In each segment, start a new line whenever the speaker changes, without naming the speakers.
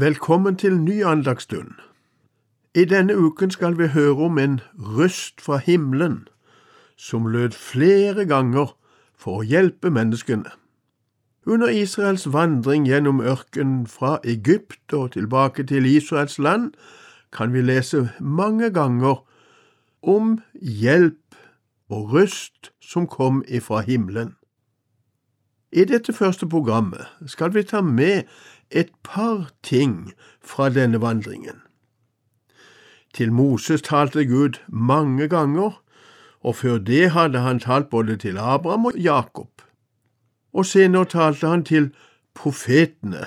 Velkommen til ny andagsstund. I denne uken skal vi høre om en røst fra himmelen som lød flere ganger for å hjelpe menneskene. Under Israels vandring gjennom ørkenen fra Egypt og tilbake til Israels land kan vi lese mange ganger om hjelp og røst som kom ifra himmelen. I dette første programmet skal vi ta med et par ting fra denne vandringen. Til Moses talte Gud mange ganger, og før det hadde han talt både til Abraham og Jakob. Og senere talte han til profetene.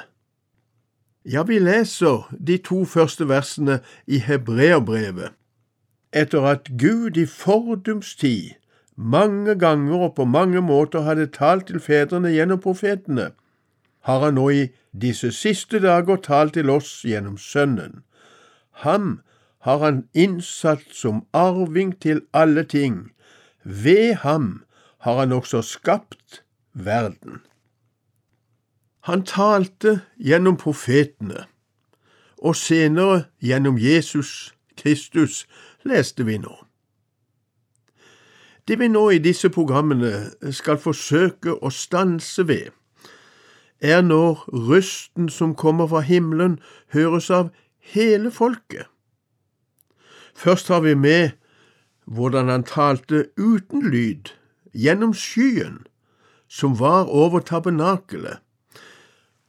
Ja, vi leser de to første versene i Hebreerbrevet. Etter at Gud i fordums tid mange ganger og på mange måter hadde talt til fedrene gjennom profetene, har han nå i disse siste dager talt til oss gjennom Sønnen. Ham har han innsatt som arving til alle ting. Ved ham har han også skapt verden. Han talte gjennom profetene, og senere gjennom Jesus Kristus, leste vi nå. Det vi nå i disse programmene skal forsøke å stanse ved, er når røsten som kommer fra himmelen, høres av hele folket. Først har vi med hvordan han talte uten lyd, gjennom skyen, som var over tabernakelet.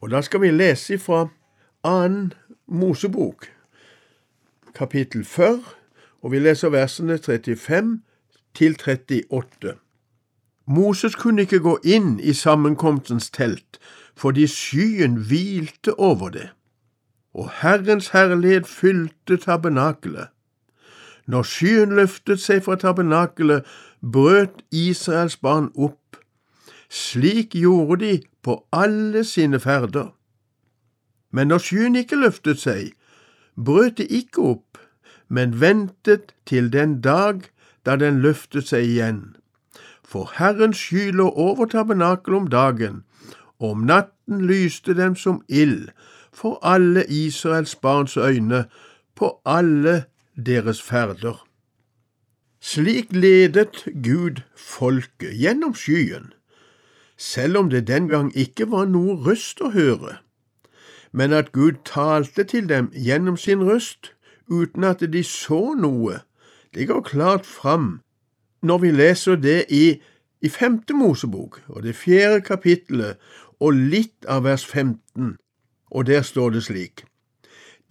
Og da skal vi lese fra annen Mosebok, kapittel 40, og vi leser versene 35 til 38. Moses kunne ikke gå inn i sammenkomstens telt fordi skyen hvilte over det, og Herrens herlighet fylte tabernakelet. Når skyen løftet seg fra tabernakelet, brøt Israels barn opp. Slik gjorde de på alle sine ferder. Men når skyen ikke løftet seg, brøt de ikke opp, men ventet til den dag da den løftet seg igjen. For Herrens sky lå over tabernakelet om dagen, og om natten lyste dem som ild for alle Israels barns øyne på alle deres ferder. Slik ledet Gud folket gjennom skyen, selv om det den gang ikke var noe røst å høre, men at Gud talte til dem gjennom sin røst uten at de så noe, det går klart fram når vi leser det i, i femte Mosebok og det fjerde kapittelet og litt av vers 15, og der står det slik.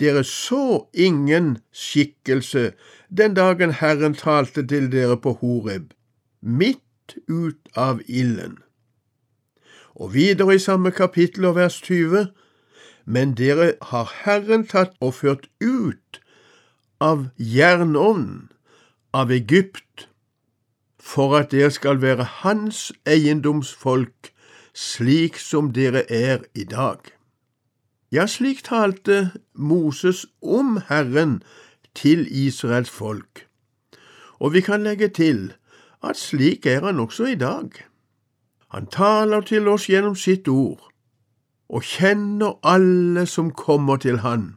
Dere så ingen skikkelse den dagen Herren talte til dere på Horeb, midt ut av ilden. Og videre i samme kapittel og vers 20, men dere har Herren tatt og ført ut av jernovnen, av Egypt, for at dere skal være Hans eiendomsfolk slik som dere er i dag. Ja, slik talte Moses om Herren til Israels folk, og vi kan legge til at slik er han også i dag. Han taler til oss gjennom sitt ord, og kjenner alle som kommer til han.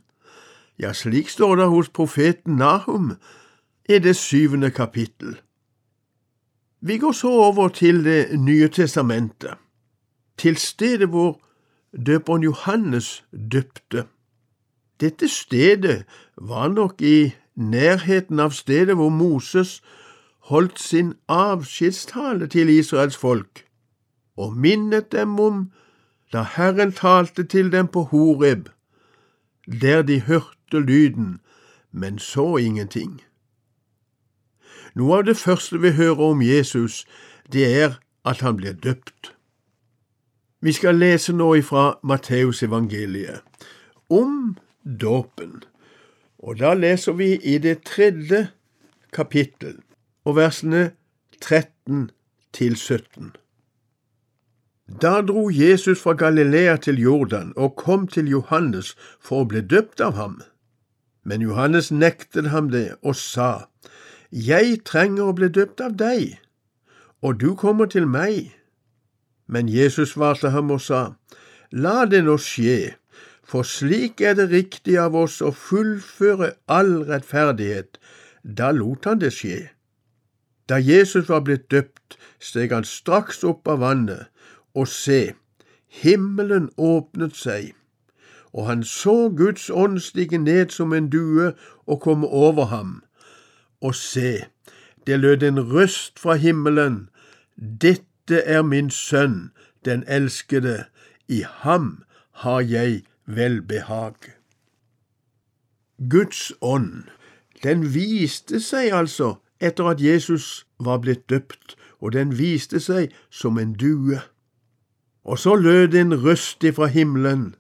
Ja, slik står det hos profeten Nahum i det syvende kapittel. Vi går så over til Det nye testamentet til stedet hvor døperen Johannes døpte. Dette stedet var nok i nærheten av stedet hvor Moses holdt sin avskjedstale til Israels folk, og minnet dem om da Herren talte til dem på Horeb, der de hørte lyden, men så ingenting. Noe av det første vi hører om Jesus, det er at han blir døpt. Vi skal lese nå ifra Matteusevangeliet om dåpen, og da leser vi i det tredje kapittel og versene 13 til 17. Da dro Jesus fra Galilea til Jordan og kom til Johannes for å bli døpt av ham. Men Johannes nektet ham det og sa, Jeg trenger å bli døpt av deg, og du kommer til meg. Men Jesus svarte ham og sa, La det nå skje, For slik er det riktig av oss å fullføre all rettferdighet. Da lot han det skje. Da Jesus var blitt døpt, steg han straks opp av vannet, og se, himmelen åpnet seg, og han så Guds ånd stige ned som en due og komme over ham. Og se, det lød en røst fra himmelen, Dette er min sønn, den elskede, i ham har jeg velbehag. Guds ånd, den viste seg altså etter at Jesus var blitt døpt, og den viste seg som en due. Og så lød en røst ifra himmelen,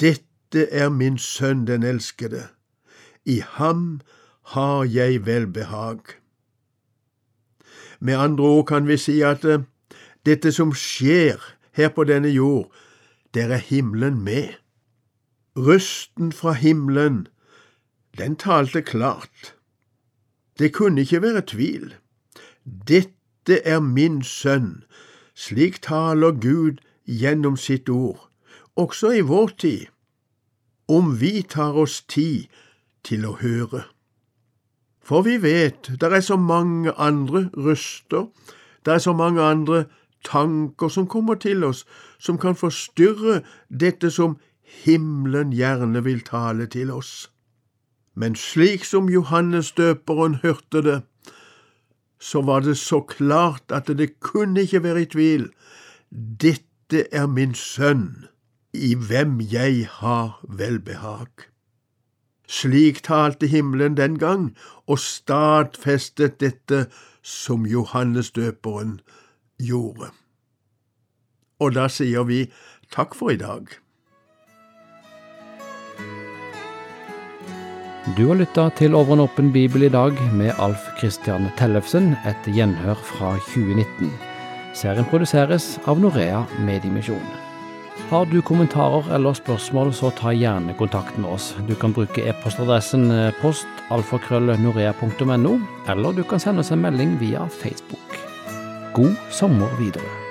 Dette er min sønn den elskede, i ham har jeg velbehag. Med andre ord kan vi si at eh, dette som skjer her på denne jord, der er himmelen med. Røsten fra himmelen, den talte klart. Det kunne ikke være tvil. Dette er min sønn. Slik taler Gud gjennom sitt ord, også i vår tid, om vi tar oss tid til å høre. For vi vet det er så mange andre røster, det er så mange andre tanker som kommer til oss, som kan forstyrre dette som himmelen gjerne vil tale til oss. Men slik som Johannes døperen hørte det, så var det så klart at det kunne ikke være i tvil. Dette er min sønn, i hvem jeg har velbehag. Slik talte himmelen den gang, og stadfestet dette som Johannes døperen gjorde. Og da sier vi takk for i dag.
Du har lytta til Over en åpen bibel i dag med Alf Kristian Tellefsen, et gjenhør fra 2019. Serien produseres av Norea Mediemisjon. Har du kommentarer eller spørsmål, så ta gjerne kontakt med oss. Du kan bruke e-postadressen postalfakrøllnorea.no, eller du kan sende oss en melding via Facebook. God sommer videre.